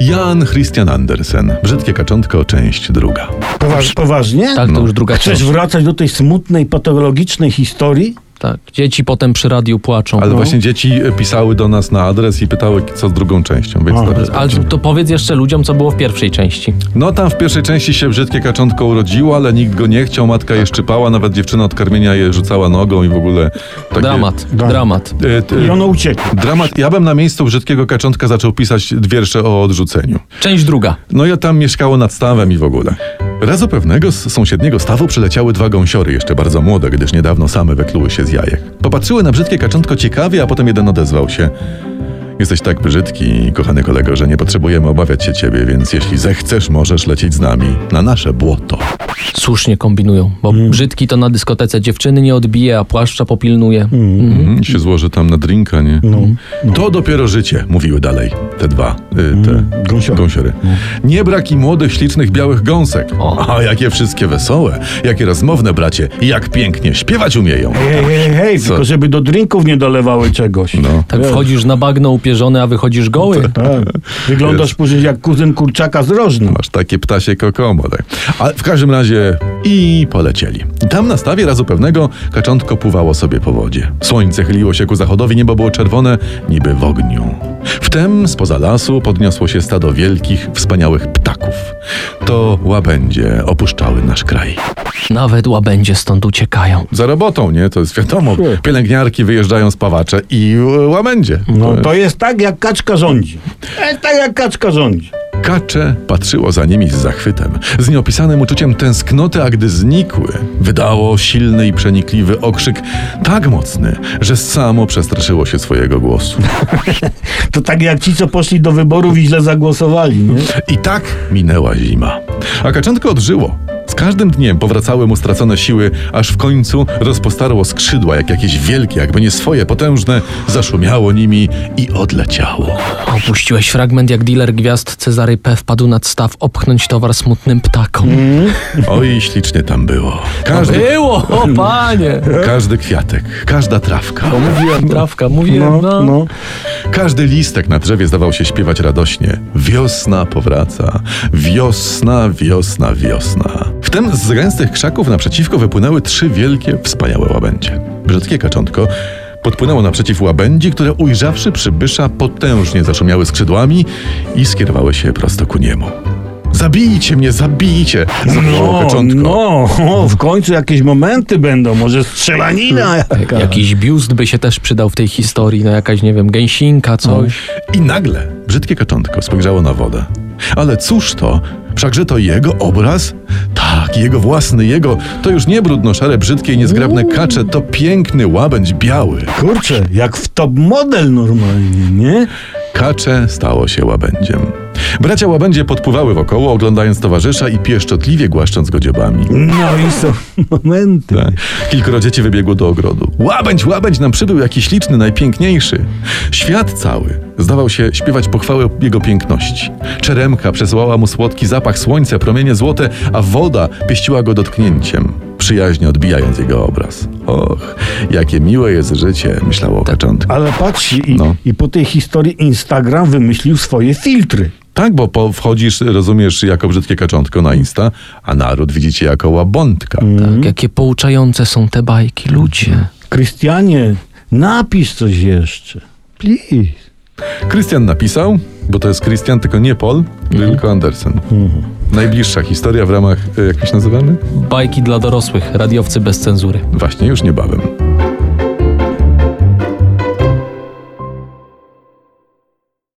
Jan Christian Andersen. Brzydkie kaczątko, część druga. Poważ, poważnie? Tak, to już druga Chcesz część. wracać do tej smutnej, patologicznej historii? Tak. Dzieci potem przy radiu płaczą. Ale No. właśnie dzieci e, pisały do nas na adres i pytały, co z drugą częścią, więc A, teraz... Ale to powiedz jeszcze ludziom, co było w pierwszej części. No tam w pierwszej części się brzydkie kaczątko urodziło, ale nikt go nie chciał, matka je szczypała, nawet dziewczyna od karmienia je rzucała nogą i w ogóle... Takie, Dramat, dramat. E, t- I ono uciekło. Dramat. Ja bym na miejscu brzydkiego kaczątka zaczął pisać wiersze o odrzuceniu. Część druga. No ja tam mieszkało nad stawem i w ogóle. Razu pewnego z sąsiedniego stawu przyleciały dwa gąsiory, jeszcze bardzo młode, gdyż niedawno same wykluły się z jajek. Popatrzyły na brzydkie kaczątko ciekawie, a potem jeden odezwał się. Jesteś tak brzydki, kochany kolego, że nie potrzebujemy obawiać się ciebie, więc jeśli zechcesz, możesz lecieć z nami na nasze błoto. Słusznie kombinują, bo brzydki to na dyskotece dziewczyny nie odbije, a płaszcza popilnuje. Mhm, się złoży tam na drinka, nie? No. To dopiero życie, mówiły dalej te dwa, y, te gąsiory. gąsiory. Nie brak i młodych, ślicznych, białych gąsek. O. A jakie wszystkie wesołe, jakie rozmowne bracie, jak pięknie śpiewać umieją. Hej, hej, hej, Co? tylko żeby do drinków nie dolewały czegoś. No. Tak Wiesz. wchodzisz na bagno upierzony, a wychodzisz goły. Tak. Wyglądasz później jak kuzyn kurczaka z rożną. Masz takie ptasie kokomo, tak. Ale w każdym razie i polecieli. Tam na stawie razu pewnego kaczątko pływało sobie po wodzie. Słońce chyliło się ku zachodowi, niebo było czerwone, niby w ogniu. Wtem spoza lasu podniosło się stado wielkich, wspaniałych ptaków. To łabędzie opuszczały nasz kraj. Nawet łabędzie stąd uciekają. Za robotą, nie? To jest wiadomo. Pielęgniarki wyjeżdżają z pawacze i e, łabędzie. No To to jest tak, jak kaczka rządzi. To jest tak, jak kaczka rządzi. Kacze patrzyło za nimi z zachwytem, z nieopisanym uczuciem tęsknoty, a gdy znikły, wydało silny i przenikliwy okrzyk, tak mocny, że samo przestraszyło się swojego głosu. To tak jak ci, co poszli do wyborów i źle zagłosowali, nie? I tak minęła zima. A kaczątko odżyło. Każdym dniem powracały mu stracone siły, aż w końcu rozpostarło skrzydła, jak jakieś wielkie, jakby nie swoje, potężne, zaszumiało nimi i odleciało. Opuściłeś fragment, jak dealer gwiazd Cezary P. wpadł nad staw opchnąć towar smutnym ptakom. Oj, ślicznie tam było. Każdy, Było, o panie! każdy kwiatek, każda trawka. Mówiłem, trawka, mówiłem, No, no. no. Każdy listek na drzewie zdawał się śpiewać radośnie. Wiosna powraca. Wiosna, wiosna, wiosna. Wtem z gęstych krzaków naprzeciwko wypłynęły trzy wielkie, wspaniałe łabędzie. Brzydkie kaczątko podpłynęło naprzeciw łabędzi, które ujrzawszy przybysza potężnie zaszumiały skrzydłami i skierowały się prosto ku niemu. Zabijcie mnie, zabijcie! No, no, o, w końcu jakieś momenty będą, może strzelanina jaka. Jakiś biust by się też przydał w tej historii, no jakaś, nie wiem, gęsinka, coś. I nagle brzydkie kaczątko spojrzało na wodę. Ale cóż to? Wszakże to jego obraz? Tak, jego własny, jego. To już nie brudno-szare, brzydkie i niezgrabne kacze, to piękny łabędź biały. Kurczę, jak w top model normalnie, nie? Kacze stało się łabędziem. Bracia łabędzie podpływały wokoło, oglądając towarzysza i pieszczotliwie głaszcząc go dziobami. No i są momenty. Tak. Kilkoro dzieci wybiegło do ogrodu. Łabędź, łabędź nam przybył jakiś śliczny, najpiękniejszy. Świat cały zdawał się śpiewać pochwałę jego piękności. Czeremka przesyłała mu słodki zapach słońca, promienie złote, a woda pieściła go dotknięciem, przyjaźnie odbijając jego obraz. Och, jakie miłe jest życie, myślało kaczątko. Ale patrz, i, No. i po tej historii Instagram wymyślił swoje filtry. Tak, bo po, wchodzisz, rozumiesz, jako brzydkie kaczątko na Insta, a naród widzicie jako łabątka. Tak, jakie pouczające są te bajki, ludzie. Krystianie, napisz coś jeszcze. Please. Krystian napisał, bo to jest Krystian, tylko nie Paul, tylko Andersen. Najbliższa historia w ramach, e, jak się nazywamy? Bajki dla dorosłych, radiowcy bez cenzury. Właśnie już niebawem.